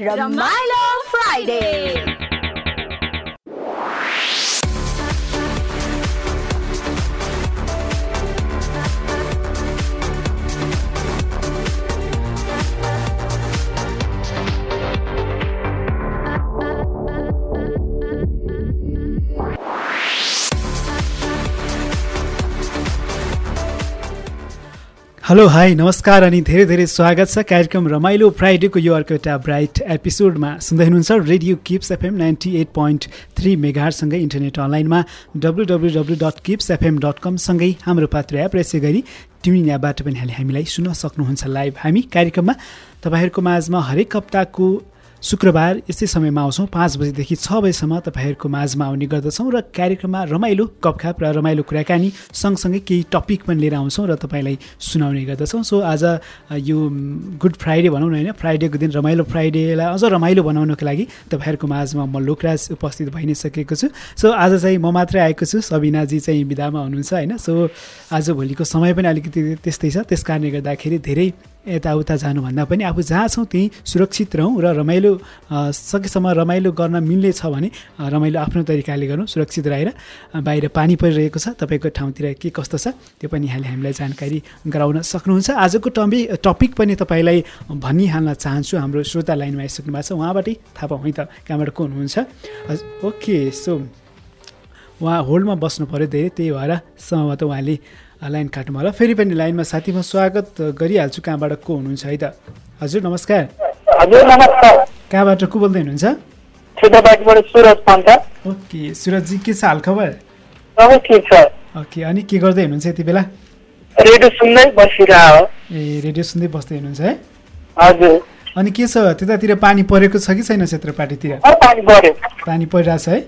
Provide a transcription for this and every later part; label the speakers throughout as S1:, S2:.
S1: रमाइलो Friday
S2: hello hi नमस्कार अनि धेरै धेरै स्वागत छ कार्यक्रम रमाइलो फ्राइडेको यो अर्को एउटा ब्राइट एपिसोडमा। सुन्दै हुनुहुन्छ radio Kips FM ninety eight point three मेगाहरूसँगै internet अनलाइनमा W W W dot Kips FM dot कमसँगै हाम्रो पात्र एप र यसै गरी ट्युनिङ एपबाट पनि हामीलाई सुन्न सक्नुहुन्छ लाइभ। हामी कार्यक्रममा तपाईँहरूको माझमा हरेक हप्ताको शुक्रबार यस्तै समयमा आउँछौँ। पाँच बजीदेखि छ बजीसम्म तपाईँहरूको माझमा आउने गर्दछौँ र कार्यक्रममा रमाइलो कपखाप र रमाइलो कुराकानी सँगसँगै केही टपिक पनि लिएर आउँछौँ र तपाईँलाई सुनाउने गर्दछौँ। सो आज यो गुड फ्राइडे भनौँ न होइन। फ्राइडेको दिन रमाइलो फ्राइडेलाई अझ रमाइलो बनाउनको लागि तपाईँहरूको माझमा म लोकराज उपस्थित भइ नै सकेको छु। सो आज चाहिँ म मात्रै आएको छु। सबिनाजी चाहिँ विधामा हुनुहुन्छ होइन। सो आज भोलिको समय पनि अलिकति त्यस्तै छ। त्यस गर्दाखेरि धेरै यताउता जानुभन्दा पनि आफू जहाँ छौँ त्यहीँ सुरक्षित रहौँ र रमाइलो सकेसम्म रमाइलो गर्न मिल्ने छ भने रमाइलो आफ्नो तरिकाले गरौँ सुरक्षित रहेर बाहिर पानी परिरहेको छ। तपाईँको ठाउँतिर के कस्तो छ त्यो पनि यहाँले हामीलाई जानकारी गराउन सक्नुहुन्छ। आजको टपि टपिक पनि तपाईँलाई भनिहाल्न चाहन्छु। हाम्रो श्रोता लाइनमा आइसक्नु भएको छ। उहाँबाटै थाहा पाउँ त कहाँबाट को हुनुहुन्छ? ओके सो उहाँ होल्डमा बस्नु पऱ्यो धेरै। त्यही भएर सम्भवतः उहाँले। लाइन काट्नु होला। फेरि पनि लाइनमा साथी म स्वागत गरिहाल्छु। कहाँबाट को हुनुहुन्छ है त? हजुर नमस्कार।
S3: हजुर नमस्कार।
S2: कहाँबाट को बोल्दै हुनुहुन्छ? ओके सुरजजी के छ हालखबर? ओके अनि के गर्दै हुनुहुन्छ यति बेला?
S3: रेडियो सुन्दै बसिरह।
S2: ए रेडियो सुन्दै बस्दै हुनुहुन्छ है?
S3: हजुर।
S2: अनि के छ? त्यतातिर पानी परेको छ कि छैन क्षेत्रपाटीतिर?
S3: पानी
S2: परिरहेछ है?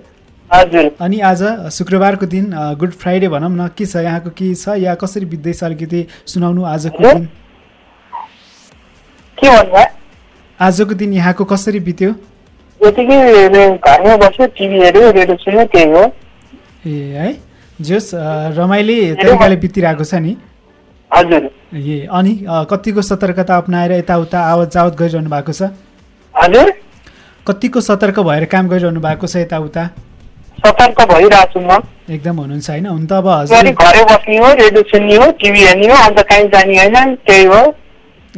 S2: अनि आज शुक्रबारको दिन गुड फ्राइडे भनौँ न के छ यहाँको के छ या कसरी बित्दैछ अलिकति सुनाउनु आजको? दिन?
S3: के
S2: आजको दिन यहाँको कसरी बित्यो?
S3: यतिकै रे- घरमै बस्यो टिभी हेऱ्यो रेडियो सुन्यो त्यही हो।
S2: ए है? जोस् रमाइलो तरिकाले बितिरहेको छ नि?
S3: हजुर।
S2: ए अनि कतिको सतर्कता अप्नाएर यताउता आवत जावत गरिरहनु भएको छ?
S3: हजुर।
S2: कतिको सतर्क भएर काम गरिरहनु भएको छ यताउता?
S3: सतर्क भइरहेको छु म।
S2: एकदम हुनुहुन्छ होइन? हुन त अब हजुर।
S3: घरै बस्ने हो रेडियो सुन्ने हो टिभी हेर्ने हो अन्त कहीँ जाने होइन त्यही हो।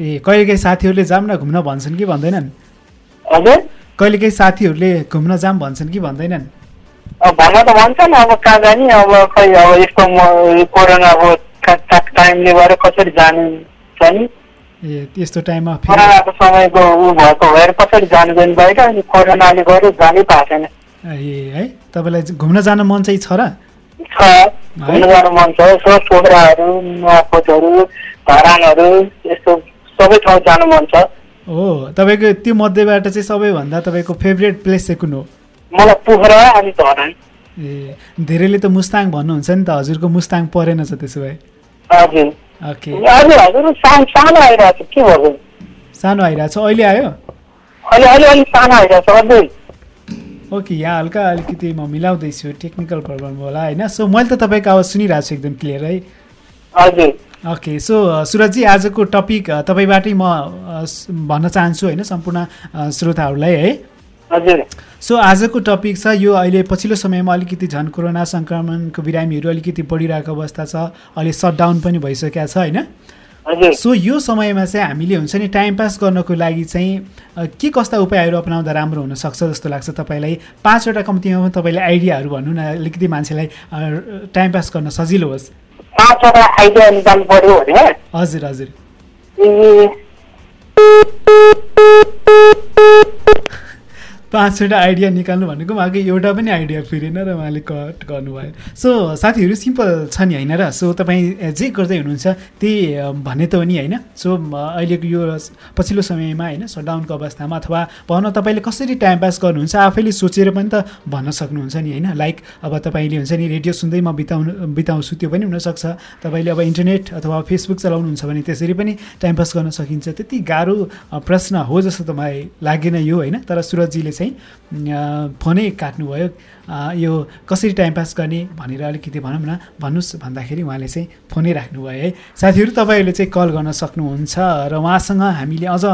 S2: ए कहिलेकाहीँ साथीहरूले जाऊँ न घुम्न भन्छन् कि भन्दैनन्?
S3: हजुर।
S2: कहिलेकाहीँ साथीहरूले घुम्न जाऊँ भन्छन् कि भन्दैनन्?
S3: अब भन्न त भन्छन् अब कहाँ जाने अब खै अब यस्तो म- कोरोनाको का- का- टाइमले गर्दा कसरी जानु छ नि
S2: ए त्यस्तो टाइममा
S3: कोरोनाको समयको ऊ भएको भएर कसरी जानु जानु बाहिर अनि कोरोनाले गर्दा जानै पाएको छैन।
S2: ए है? तपाईँलाई घुम्न जान मन चाहिँ छ र?
S3: घुम्न जानु मन छ। यसो पोखराहरू नुवाकोटहरू धरानहरू यस्तो सबै ठाउँ जानु मन छ।
S2: हो तपाईँको त्यो मध्येबाट चाहिँ सबैभन्दा तपाईँको फेभरेट प्लेस चाहिँ कुन हो?
S3: मलाई पोखरा अनि धरान।
S2: ए धेरैले त मुस्ताङ भन्नुहुन्छ नि त। हजुरको मुस्ताङ परेन छ त्यसो भए।
S3: हजुर।
S2: ओके।
S3: हजुर हजुर। सानो आइरहेको छ। के भएको?
S2: सानो आइरहेको छ। अहिले आयो?
S3: अलि अलि अलिक सानो आइरहेको छ। अझै।
S2: ओके यहाँ हल्का अलिकति म मिलाउँदैछु टेक्निकल प्रब्लम होला होइन? सो मैले त तपाईँको आवाज सुनिरहेको छु एकदम क्लियर है?
S3: हजुर।
S2: ओके सो अ, सुरजजी आजको टपिक तपाईँबाटै म भन्न चाहन्छु होइन? सम्पूर्ण श्रोताहरूलाई है?
S3: हजुर।
S2: सो आजको टपिक छ यो अहिले पछिल्लो समयमा अलिकति झन् कोरोना सङ्क्रमणको बिरामीहरू अलिकति बढिरहेको अवस्था छ अहिले सटडाउन पनि भइसकेको छ होइन? सो यो समयमा चाहिँ हामीले हुन्छ नि टाइम पास गर्नको लागि चाहिँ के कस्ता उपायहरू अपनाउँदा राम्रो हुनसक्छ जस्तो लाग्छ तपाईँलाई? पाँचवटा कम्तीमा तपाईँले आइडियाहरू भन्नु न अलिकति मान्छेलाई टाइम पास गर्न सजिलो होस्।
S3: पाँचवटा आइडिया निकाल्नु पर्यो भने?
S2: हजुर हजुर। पाँचवटा आइडिया निकाल्नु भनेको उहाँको एउटा पनि आइडिया फिरेन र उहाँले कट गर्नुभयो। सो साथीहरू सिम्पल छ नि होइन र? सो तपाईँ जे गर्दै हुनुहुन्छ त्यही अ, भन्ने त हो नि होइन? सो अहिलेको यो पछिल्लो समयमा होइन सटडाउनको अवस्थामा अथवा भनौँ तपाईँले कसरी टाइम पास गर्नुहुन्छ आफैले सोचेर पनि त भन्न सक्नुहुन्छ नि होइन? लाइक अब तपाईँले हुन्छ नि रेडियो सुन्दै म बिताउनु बिताउँछु त्यो पनि हुनसक्छ। तपाईँले अब इन्टरनेट अथवा फेसबुक चलाउनुहुन्छ भने त्यसरी पनि टाइम पास गर्न सकिन्छ। त्यति गाह्रो प्रश्न हो जस्तो त मलाई लागेन यो होइन? तर सुरजजीले चाहिँ चाहिँ फोनै काट्नुभयो। यो कसरी टाइम पास गर्ने भनेर अलिकति भनौँ न भन्नुहोस् भन्दाखेरि उहाँले चाहिँ फोनै राख्नुभयो है। साथीहरू तपाईँहरूले चाहिँ कल गर्न सक्नुहुन्छ र उहाँसँग हामीले अझ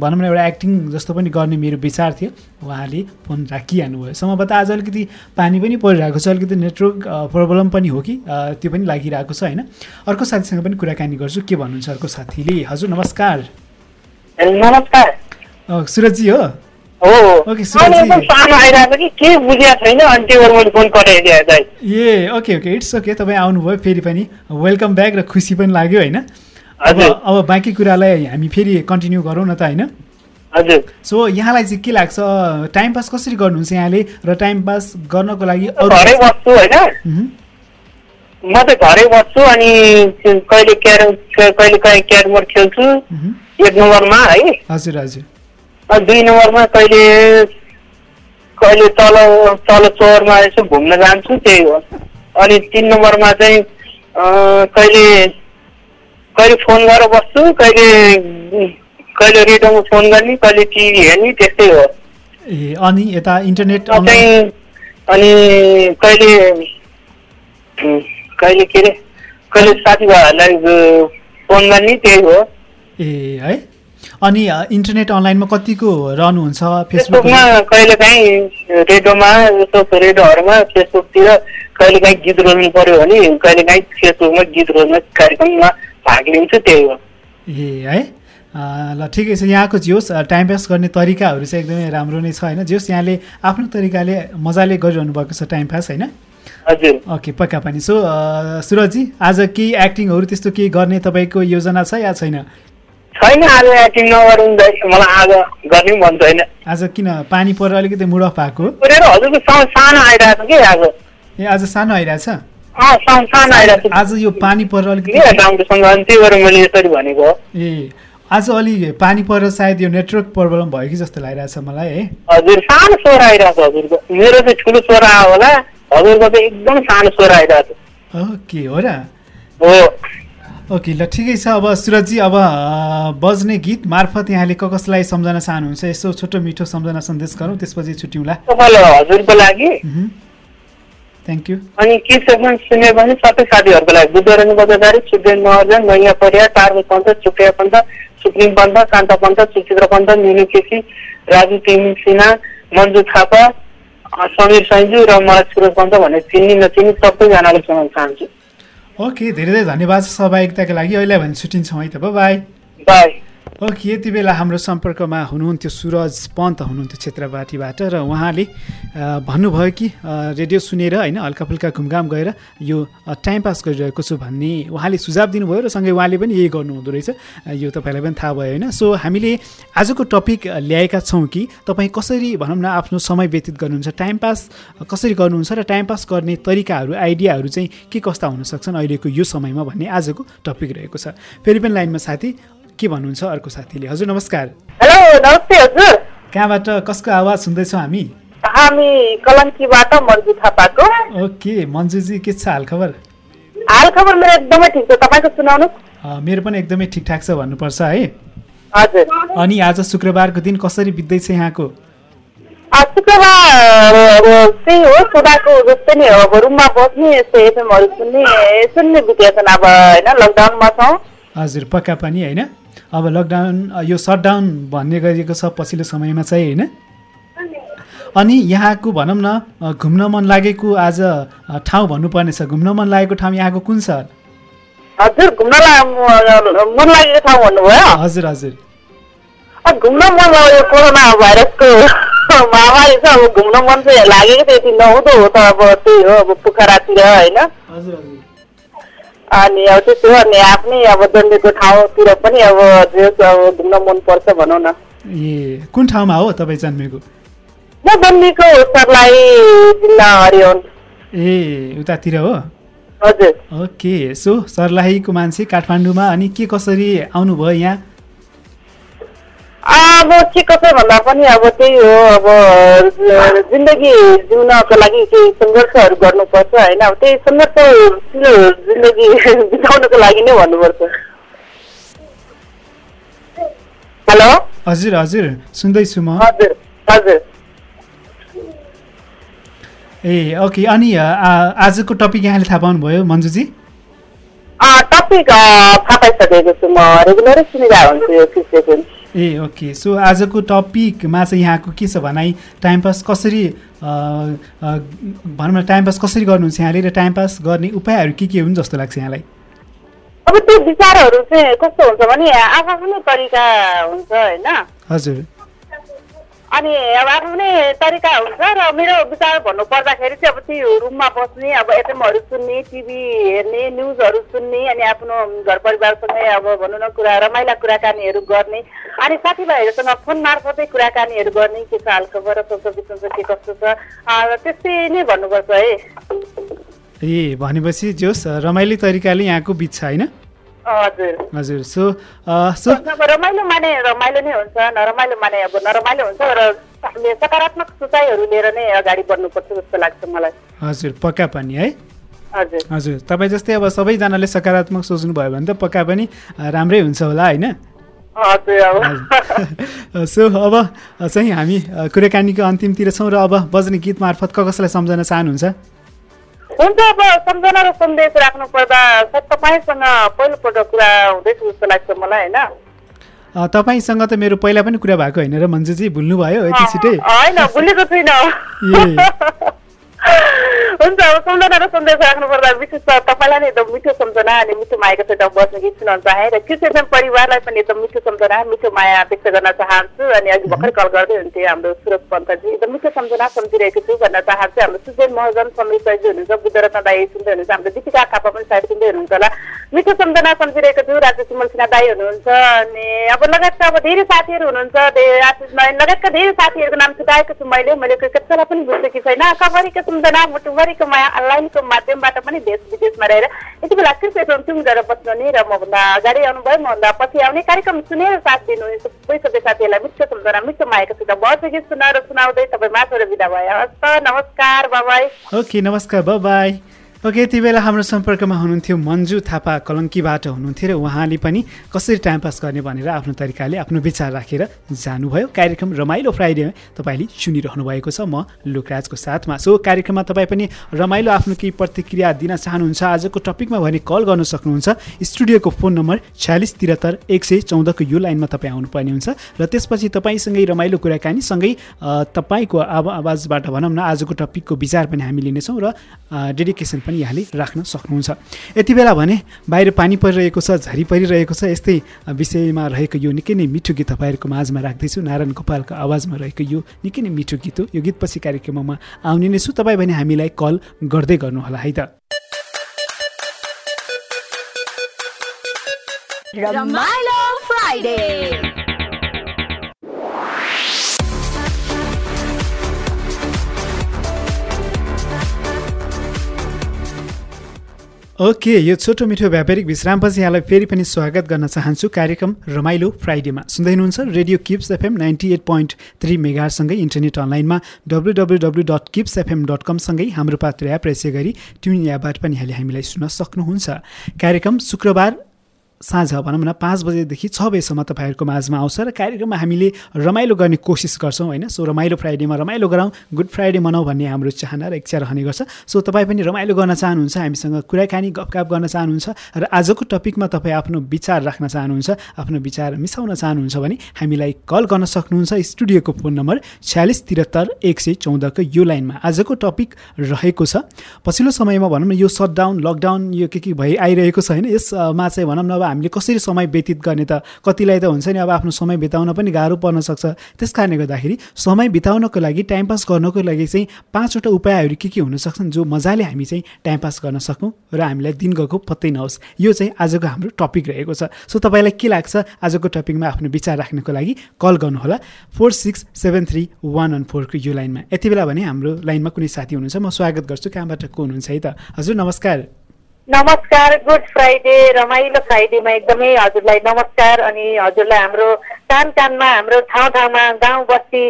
S2: भनौँ न एउटा एक्टिङ जस्तो पनि गर्ने मेरो विचार थियो। उहाँले फोन राखिहाल्नुभयो। सम्भवतः आज अलिकति पानी पनि परिरहेको छ अलिकति नेटवर्क प्रब्लम पनि हो कि? त्यो पनि लागिरहेको छ होइन? अर्को साथीसँग पनि कुराकानी गर्छु। के भन्नुहुन्छ अर्को साथीले? हजुर नमस्कार।
S4: नमस्कार।
S2: अ, सुरजजी हो? ए ओके ओके इट्स ओके तपाईँ आउनुभयो फेरि पनि वेलकम ब्याक र खुसी पनि लाग्यो होइन? अब अब बाँकी कुरालाई हामी फेरि कन्टिन्यू गरौँ न त होइन? सो यहाँलाई चाहिँ के लाग्छ टाइम पास कसरी गर्नुहुन्छ यहाँले र टाइम पास गर्नको लागि
S4: घरै बस्छु होइन? म त घरै बस्छु अनि कहिले क्यारम कहिले कहिले क्यारमोड खेल्छु एक नम्बरमा है?
S2: हजुर हजुर।
S4: दुई नम्बरमा कहिले कहिले तल तल चौरमा यसो घुम्न जान्छु त्यही हो। अनि तिन नम्बरमा चाहिँ कहिले कहिले फोन गरेर बस्छु कहिले कहिले रेडियोमा फोन गर्ने कहिले टिभी हेर्ने त्यस्तै हो।
S2: ए अनि यता इन्टरनेट
S4: अनि कहिले कहिले के अरे कहिले साथीभाइहरूलाई फोन गर्ने त्यही हो।
S2: ए है? अनि इन्टरनेट अनलाइनमा कतिको रहनुहुन्छ फेसबुक
S4: फेसबुकमा? कहिले काहीँ रेडियोमा जस्तो रेडियोहरूमा फेसबुकतिर कहिले काहीँ गीत रोज्नु पर्यो भने कहिले काहीँ फेसबुकमा गीत रोज्ने कार्यक्रममा भाग लिन्छु त्यही हो।
S2: ए है? ल ठिकै छ। यहाँको जे होस् अ, टाइम पास गर्ने तरिकाहरू चाहिँ एकदमै राम्रो नै छ होइन? जे होस् यहाँले आफ्नो तरिकाले मजाले गरिरहनु भएको छ टाइम पास होइन?
S4: हजुर।
S2: ओके पक्का पनि। सो अ, सुरजजी आज केही एक्टिङहरू त्यस्तो केही गर्ने तपाईँको योजना छ या छैन?
S4: छैन आज एक्टिङ नगरौँ मलाई आज गर्ने मन छैन।
S2: आज किन? पानी परेर अलिकति मुड अफ भएको?
S4: हजुरको सानो आइरहेको कि आज?
S2: ए आज सानो आइरहेछ? आज यो पानी परेर अलिकति
S4: भनेको?
S2: ए आज अलि पानी परेर सायद यो नेटवर्क प्रब्लम भयो कि जस्तो लागिरहेछ मलाई है।
S4: हजुर सानो स्वर आइरहेको हजुरको। मेरो चाहिँ ठुलो स्वर आयो होला। हजुरको चाहिँ एकदम सानो स्वर आइरहेको
S2: ओके हो र?
S4: हो।
S2: ओके ल ठिकै छ। अब सुरजजी अब बज्ने गीत मार्फत यहाँले क कसलाई सम्झन चाहनुहुन्छ? यसो छोटो मिठो सम्झना सन्देश गरौँ त्यसपछि छुट्यौँला।
S4: हजुरको लागि।
S2: थ्याङ्क यू
S4: अनि के सेगमेन्ट सुन्यो भने सबै साथीहरूको लागि बुद्धरञ्जन बजादारी सुब्रेन महर्जन नयाँ परिया टार्गो पन्थ सुप्रिया पन्थ सुप्रिम पन्थ कान्त पन्थ सुचित्र पन्थ मिनु केसी राजु तिमिङ सिन्हा मन्जु थापा समीर सैजु र मलाई सुरज पन्थ भन्ने चिन्ने नचिन्ने सबैजनालाई सुनाउन चाहन्छु।
S2: ओके धेरै धेरै धन्यवाद सहभागिताको लागि। अहिले भने छुट्टिन्छौँ है त बाई
S4: बाई
S2: ओके यति बेला हाम्रो सम्पर्कमा हुनुहुन्थ्यो सुरज पन्त हुनुहुन्थ्यो क्षेत्रपाटीबाट र उहाँले भन्नुभयो कि रेडियो सुनेर होइन हल्का फुल्का घुमघाम गएर यो टाइम पास गरिरहेको छु भन्ने उहाँले सुझाव दिनुभयो र सँगै उहाँले पनि यही गर्नुहुँदो रहेछ। यो तपाईँलाई पनि थाहा भयो होइन। सो हामीले आजको टपिक ल्याएका छौँ कि तपाईँ कसरी भनौँ न आफ्नो समय व्यतीत गर्नुहुन्छ टाइम पास कसरी गर्नुहुन्छ र टाइम पास गर्ने तरिकाहरू आइडियाहरू चाहिँ के कस्ता हुन सक्छन् अहिलेको यो समयमा भन्ने आजको टपिक रहेको छ। फेरि पनि लाइनमा साथी के भन्नुहुन्छ अर्को साथीले? हजुर नमस्कार।
S4: हेलो नमस्ते हजुर।
S2: कहाँबाट कसको आवाज सुन्दैछौँ हामी?
S4: हामी कलङ्कीबाट मन्जु थापाको।
S2: ओके मन्जुजी के छ हालखबर?
S4: हाल खबर मेरो एकदमै ठिक छ। तपाईँको सुनाउनुहोस्
S2: अ, मेरो पनि एकदमै ठिकठाक छ भन्नुपर्छ है।
S4: हजुर।
S2: अनि आज शुक्रबारको दिन कसरी बित्दैछ यहाँको?
S4: शुक्रबार त्यही हो सदाको जस्तै नै अब रुममा बस्ने यस्तो एफएमहरू सुन्ने सुन्ने बितेछन् अब होइन लकडाउनमा छौँ।
S2: हजुर पक्का पनि होइन? अब लकडाउन यो सटडाउन भन्ने गरिएको छ पछिल्लो समयमा चाहिँ होइन? अनि यहाँको भनौँ न घुम्न मन लागेको आज ठाउँ भन्नुपर्ने छ घुम्न मन लागेको ठाउँ यहाँको कुन छ?
S4: हजुर घुम्नलाई म- मन लागेको ठाउँ भन्नुभयो?
S2: हजुर हजुर।
S4: घुम्न मन लाग्यो कोरोना भाइरसको महामारी छ। अब घुम्न मन चाहिँ लागेको त्यति नहुँदो हो त। अब त्यही हो अब पोखरातिर होइन? अनि अब त्यसो हो अनि आफ्नै अब जन्मेको ठाउँतिर पनि अब जे अब घुम्न मन पर्छ भनौँ न।
S2: ए कुन ठाउँमा हो तपाईँ जन्मेको?
S4: म जन्मेको सर्लाही जिल्ला हरिओन
S2: ए उतातिर हो?
S4: हजुर।
S2: ओके सो सर्लाहीको मान्छे काठमाडौँमा अनि के कसरी आउनुभयो यहाँ?
S4: अब के कसो भन्दा पनि अब त्यही हो अब जिन्दगी जिउनको लागि केही सङ्घर्षहरू गर्नुपर्छ होइन? अब त्यही सङ्घर्षशील जिन्दगी बिताउनको लागि नै भन्नुपर्छ। हेलो?
S2: हजुर हजुर सुन्दैछु म।
S4: हजुर हजुर।
S2: ए ओके अनि आजको टपिक यहाँले थाहा पाउनुभयो मन्जुजी?
S4: टपिक थाहा पाइसकेको छु म। रेगुलरै सुनिरहेको हुन्छु यो
S2: ए ओके। सो आजको टपिकमा चाहिँ यहाँको के छ भनाइ टाइम पास कसरी भनौँ न टाइम पास कसरी गर्नुहुन्छ यहाँले र टाइम पास गर्ने उपायहरू के के हुन् जस्तो लाग्छ यहाँलाई?
S4: अब त्यो विचारहरू चाहिँ कस्तो हुन्छ भने आफ्नो तरिका हुन्छ होइन?
S2: हजुर।
S4: अनि अब आफ्नै तरिका हुन्छ र मेरो विचार भन्नु पर्दाखेरि चाहिँ अब त्यो रुममा बस्ने अब एफएमहरू सुन्ने टिभी हेर्ने न्युजहरू सुन्ने अनि आफ्नो घर परिवारसँगै अब भनौँ न कुरा रमाइला कुराकानीहरू गर्ने अनि साथीभाइहरूसँग फोन मार्फतै कुराकानीहरू गर्ने के छ हालखबर बिचमा के कस्तो छ त्यस्तै नै भन्नुपर्छ है।
S2: ए भनेपछि जोस् रमाइलो तरिकाले यहाँको बिच छ होइन?
S4: हजुर।
S2: सो सो
S4: रमाइलो माने रमाइलो नै हुन्छ नरमाइलो माने अब नरमाइलो हुन्छ र हामीले सकारात्मक सोचाइहरू लिएर नै अगाडि बढ्नुपर्छ जस्तो लाग्छ मलाई।
S2: हजुर पक्का पनि है?
S4: हजुर।
S2: हजुर तपाईँ जस्तै अब सबैजनाले सकारात्मक सोच्नुभयो भने त पक्का पनि राम्रै हुन्छ होला होइन। सो अब चाहिँ हामी कुराकानीको अन्तिमतिर छौँ र अब बज्ने गीत मार्फत क कसलाई सम्झन चाहनुहुन्छ?
S4: हुन्छ अब सम्झना र सन्देश राख्नु पर्दा सायद तपाईँसँग पहिलोपल्ट कुरा हुँदैछ जस्तो लाग्छ मलाई होइन?
S2: तपाईँसँग त मेरो पहिला पनि कुरा भएको होइन र मन्जुजी भुल्नुभयो यति छिटै?
S4: होइन भुलेको छुइनँ। हुन्छ अब सम्झना र सन्देश राख्नु पर्दा विशेष त तपाईँलाई नै एकदम मिठो सम्झना अनि मिठो मायाको साथ बस्ने गीत सुनाउन चाहे र क्रिस्चियन परिवारलाई पनि एकदम मिठो सम्झना मिठो माया व्यक्त गर्न चाहन्छु अनि अघि भर्खर कल गर्दै हुन्थ्यो हाम्रो सुरज पन्तजी। एकदम मिठो सम्झना सम्झिरहेको छु भन्न चाहन्छु। हाम्रो सुजन महजन समीर सैजी हुनुहुन्छ बुद्धरत्न दाई सुन्दै हुनुहुन्छ हाम्रो दीपिका थापा पनि सायद सुन्दै हुनुहुन्छ होला। मिठो सम्झना सम्झिरहेको छु। राजेश सुमल सिन्हा दाई हुनुहुन्छ अनि अब लगायतका अब धेरै साथीहरू हुनुहुन्छ। लगायतका धेरै साथीहरूको नाम छुटाएको छु मैले। मैले कसैलाई पनि बुझेकी छैन। कभरीको सम्झना मुटुभरिको माया अनलाइनको माध्यमबाट पनि देश विदेशमा रहेर यति बेला कृपया टुङ गरेर बस्नु नि र मभन्दा अगाडि आउनुभयो मभन्दा पछि आउने कार्यक्रम सुनेर साथ दिनु सबै सबै साथीहरूलाई मिठो सम्झना मिठो मायाको वर्ष गीत सुनाएर सुनाउँदै तपाईँ माथि विदा भयो। हस् नमस्कार बाबाई।
S2: ओके नमस्कार बाई ओके यति बेला हाम्रो सम्पर्कमा हुनुहुन्थ्यो मन्जु थापा कलङ्कीबाट हुनुहुन्थ्यो र उहाँले पनि कसरी टाइम पास गर्ने भनेर आफ्नो तरिकाले आफ्नो विचार राखेर जानुभयो। कार्यक्रम रमाइलो फ्राइडेमा तपाईँले सुनिरहनु भएको छ। म लोकराजको साथमा सो कार्यक्रममा तपाईँ पनि रमाइलो आफ्नो केही प्रतिक्रिया दिन चाहनुहुन्छ। आजको टपिकमा भने कल गर्न सक्नुहुन्छ। स्टुडियोको फोन नम्बर छ्यालिस त्रिहत्तर एक सय चौधको यो लाइनमा तपाईँ आउनुपर्ने हुन्छ। र त्यसपछि तपाईँसँगै रमाइलो कुराकानी सँगै तपाईँको आव आवाजबाट भनौँ न आजको टपिकको विचार पनि हामी लिनेछौँ र डेडिकेसन पनि यहाँले राख्न सक्नुहुन्छ। यति बेला भने बाहिर पानी परिरहेको छ झरी परिरहेको छ यस्तै विषयमा रहेको यो निकै नै मिठो गीत तपाईँहरूको माझमा राख्दैछु। नारायण गोपालको आवाजमा रहेको यो निकै नै मिठो गीत हो। यो गीतपछि कार्यक्रममा आउने नै छु। तपाईँ भने हामीलाई कल गर्दै गर्नुहोला है त।
S1: Ramailo Friday.
S2: ओके यो छोटो मिठो व्यापारिक विश्रामपछि यहाँलाई फेरि पनि स्वागत गर्न चाहन्छु। कार्यक्रम रमाइलो फ्राइडेमा। सुन्दै हुनुहुन्छ radio Kips FM ninety eight point three मेगासँगै internet अनलाइनमा W W W dot Kips FM dot कमसँगै हाम्रो पात्र एप यसै गरी ट्युन एपबाट पनि यहाँले हामीलाई सुन्न सक्नुहुन्छ। कार्यक्रम शुक्रबार साँझ भनौँ न पाँच बजेदेखि छ बजीसम्म तपाईँहरूको माझमा आउँछ र कार्यक्रममा हामीले रमाइलो गर्ने कोसिस गर्छौँ होइन? सो रमाइलो फ्राइडेमा रमाइलो गरौँ गुड फ्राइडे मनाउँ भन्ने हाम्रो चाहना र इच्छा रहने गर्छ। सो तपाईँ पनि रमाइलो गर्न चाहनुहुन्छ हामीसँग कुराकानी गफगाफ गर्न चाहनुहुन्छ र आजको टपिकमा तपाईँ आफ्नो विचार राख्न चाहनुहुन्छ आफ्नो विचार मिसाउन चाहनुहुन्छ भने हामीलाई कल गर्न सक्नुहुन्छ। स्टुडियोको फोन नम्बर छ्यालिस त्रिहत्तर एक सय चौधको यो लाइनमा आजको टपिक रहेको छ। पछिल्लो समयमा भनौँ न यो सटडाउन लकडाउन यो के के भइ आइरहेको छ होइन? यसमा चाहिँ भनौँ न अब हामीले कसरी समय व्यतीत गर्ने त? कतिलाई त हुन्छ नि अब आफ्नो समय बिताउन पनि गाह्रो पर्न सक्छ। त्यस कारणले गर्दाखेरि समय बिताउनको लागि टाइम पास गर्नको लागि चाहिँ पाँचवटा उपायहरू के के हुन सक्छन् जो मजाले हामी चाहिँ टाइम पास गर्न सकौँ र हामीलाई दिन गएको पत्तै नहोस्। यो चाहिँ आजको हाम्रो टपिक रहेको छ। सो तपाईँलाई के लाग्छ आजको टपिकमा आफ्नो विचार राख्नको लागि कल गर्नुहोला। Four six seven three one one फोरको यो लाइनमा। यति बेला भने हाम्रो लाइनमा कुनै साथी हुनुहुन्छ म स्वागत गर्छु। कहाँबाट को हुनुहुन्छ है त? हजुर नमस्कार।
S4: नमस्कार गुड फ्राइडे रमाइलो फ्राइडेमा एकदमै हजुरलाई नमस्कार अनि हजुरलाई हाम्रो कान कानमा हाम्रो ठाउँ ठाउँमा गाउँ बस्ती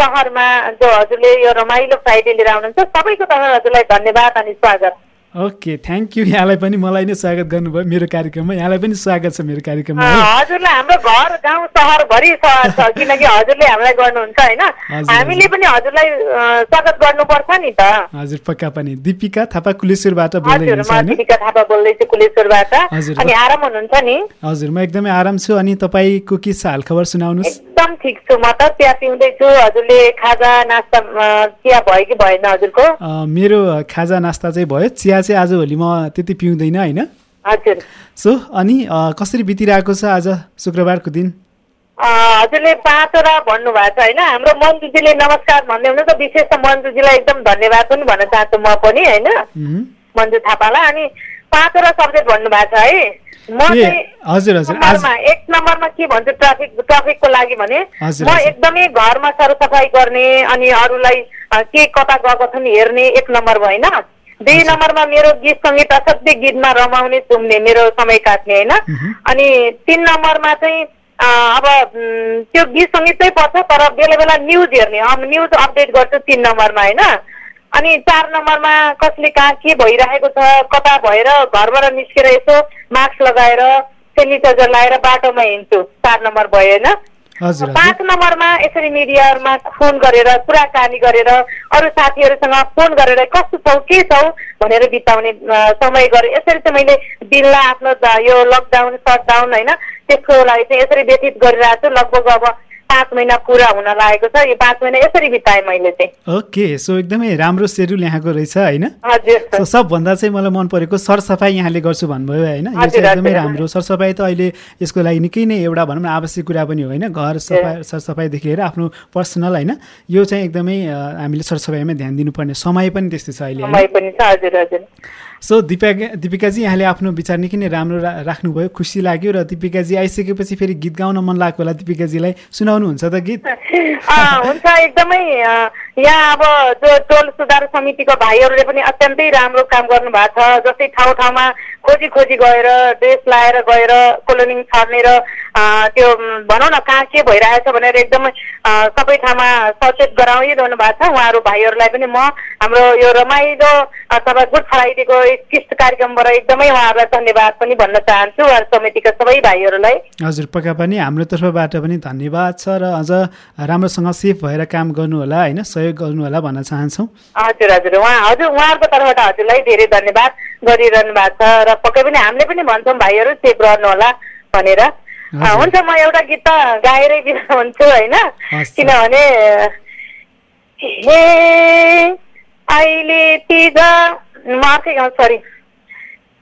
S4: सहरमा जो हजुरले यो रमाइलो फ्राइडे लिएर आउनुहुन्छ सबैको तर्फ हजुरलाई धन्यवाद अनि स्वागत।
S2: ओके थ्याङ्क यू यहाँलाई पनि मलाई नै स्वागत गर्नुभयो मेरो कार्यक्रममा। यहाँलाई पनि स्वागत छ मेरो कार्यक्रममा
S5: हजुरलाई हाम्रो घर गाउँ सहरभरि सहर छ किनकि हजुरले हामीलाई गर्नुहुन्छ होइन? हामीले पनि हजुरलाई स्वागत गर्नुपर्छ नि त।
S2: हजुर पक्का पनि। दिपिका थापा कुलेश्वरबाट
S5: दिपिका थापा बोल्दैछु कुलेश्वरबाट। अनि आराम हुनुहुन्छ नि?
S2: हजुर म एकदमै आराम छु। अनि तपाईँको के छ हालखबर सुनाउनुहोस्।
S5: एकदम ठिक छु म त। चिया पिउँदैछु। हजुरले खाजा नास्ता चिया भयो कि भएन हजुरको?
S2: मेरो खाजा नास्ता चाहिँ भयो। चिया चाहिँ आजभोलि म त्यति पिउँदैन होइन? सो अनि कसरी बितिरहेको छ आज शुक्रबारको दिन?
S5: हजुरले पाँचवटा भन्नुभएको छ होइन? हाम्रो मन्जुजीले नमस्कार भन्दै हुनु त विशेष त मन्जुजीलाई एकदम धन्यवाद पनि भन्न चाहन्छु म पनि होइन। मन्जु थापालाई अनि पाँचवटा सब्जेक्ट भन्नुभएको छ है? म
S2: हजुर, हजुर,
S5: एक नम्बरमा के भन्छु ट्राफिक ट्राफिकको लागि भने म। एकदमै घरमा सरसफाइ गर्ने अनि अरूलाई के कता गएको छन् हेर्ने एक नम्बर होइन दुई नम्बरमा मेरो गीत सङ्गीत असाध्यै गीतमा रमाउने चुम्ने मेरो समय काट्ने होइन अनि तिन नम्बरमा चाहिँ अब त्यो गीत सङ्गीत चाहिँ पर्छ तर बेला बेला न्युज हेर्ने अब न्युज अपडेट गर्छु तिन नम्बरमा होइन अनि चार नम्बरमा कसले कहाँ के भइरहेको छ कता भएर घरबाट निस्केर यसो मास्क लगाएर सेनिटाइजर लगाएर बाटोमा हिँड्छु चार नम्बर भयो होइन पाँच नम्बरमा यसरी मिडियामा फोन गरेर कुराकानी गरेर अरू साथीहरूसँग फोन गरेर कस्तो छौ के छौ भनेर बिताउने समय गरेँ। यसरी चाहिँ मैले दिनलाई आफ्नो यो लकडाउन सटडाउन होइन त्यसको लागि चाहिँ यसरी व्यतीत गरिरहेको छु। लगभग अब पाँच महिना पुरा हुन लागेको छ। यो पाँच महिना यसरी बिताएँ मैले चाहिँ।
S2: ओके सो एकदमै राम्रो सेड्युल यहाँको रहेछ होइन?
S5: हजुर
S2: सबभन्दा चाहिँ मलाई मन परेको सरसफाइ यहाँले गर्छु भन्नुभयो होइन? यो चाहिँ एकदमै। राम्रो। सरसफाइ त अहिले यसको लागि निकै नै एउटा भनौँ न आवश्यक कुरा पनि हो होइन? घर सफाइ सरसफाइदेखि लिएर आफ्नो पर्सनल होइन? यो चाहिँ एकदमै हामीले सरसफाइमा ध्यान दिनुपर्ने समय पनि त्यस्तै छ अहिले
S5: पनि छ। हजुर हजुर।
S2: सो दिपा दिपिकाजी यहाँले आफ्नो विचार निकै नै राम्रो राख्नुभयो खुसी लाग्यो र दिपिकाजी आइसकेपछि फेरि गीत गाउन मन लागेको होला। दिपिकाजीलाई सुनाउनुहुन्छ त गीत?
S5: हुन्छ एकदमै यहाँ अब जो टोल सुधार समितिको भाइहरूले पनि अत्यन्तै राम्रो काम गर्नु भएको छ। जस्तै ठाउँ ठाउँमा खोजी खोजी गएर ड्रेस लाएर गएर कोलोनिङ छर्ने र त्यो भनौँ न कहाँ के भइरहेछ भनेर एकदमै सबै ठाउँमा सचेत गराइरहनु भएको छ। उहाँहरू भाइहरूलाई पनि म हाम्रो यो रमाइलो अथवा गुड फ्राइडेको उत्कृष्ट कार्यक्रमबाट एकदमै उहाँहरूलाई धन्यवाद पनि भन्न चाहन्छु। उहाँहरू समितिका सबै भाइहरूलाई।
S2: हजुर पक्का पनि हाम्रो तर्फबाट पनि धन्यवाद छ र अझ राम्रोसँग सेफ भएर काम गर्नु होला होइन? सहयोग गर्नु होला भन्न चाहन्छौँ?
S5: हजुर हजुर। उहाँ हजुर उहाँहरूको तर्फबाट हजुरलाई धेरै धन्यवाद गरिरहनु भएको छ र पक्कै पनि हामीले पनि भन्छौँ भाइहरू सेफ रहनु होला भनेर। हुन्छ म एउटा गीत त गाएरै बिदा हुन्छु होइन। किनभने हे अहिले तिज म अर्कै गाउँ सरी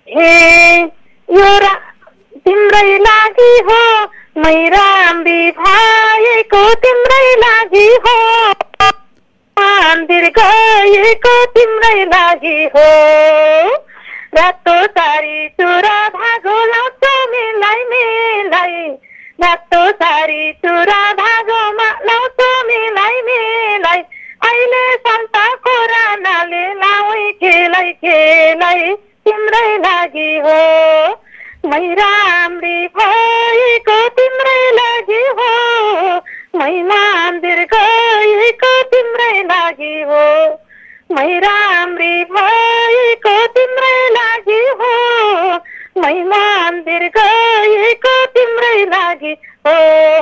S5: हे यो रा तिम्रै लागि हो मै राम्री भएको तिम्रै लागि हो। मन्दिर गएको तिम्रै लागि हो। रातो सारी चुरा धागो लाउँछौ मिलाई मिलाई। रातो सारी चुरा धागोमा लाउँछौ मिलाई मिलाई। अहिले सन्ताको रानाले लाउै खेलै खेलै तिम्रै लागि हो। मै राम्री भएको तिम्रै लागि हो। मै मन्दिर गएको तिम्रै लागि हो मै राम्री भएको तिम्रै लागि हो मै मन्दिर गएको तिम्रै लागि हो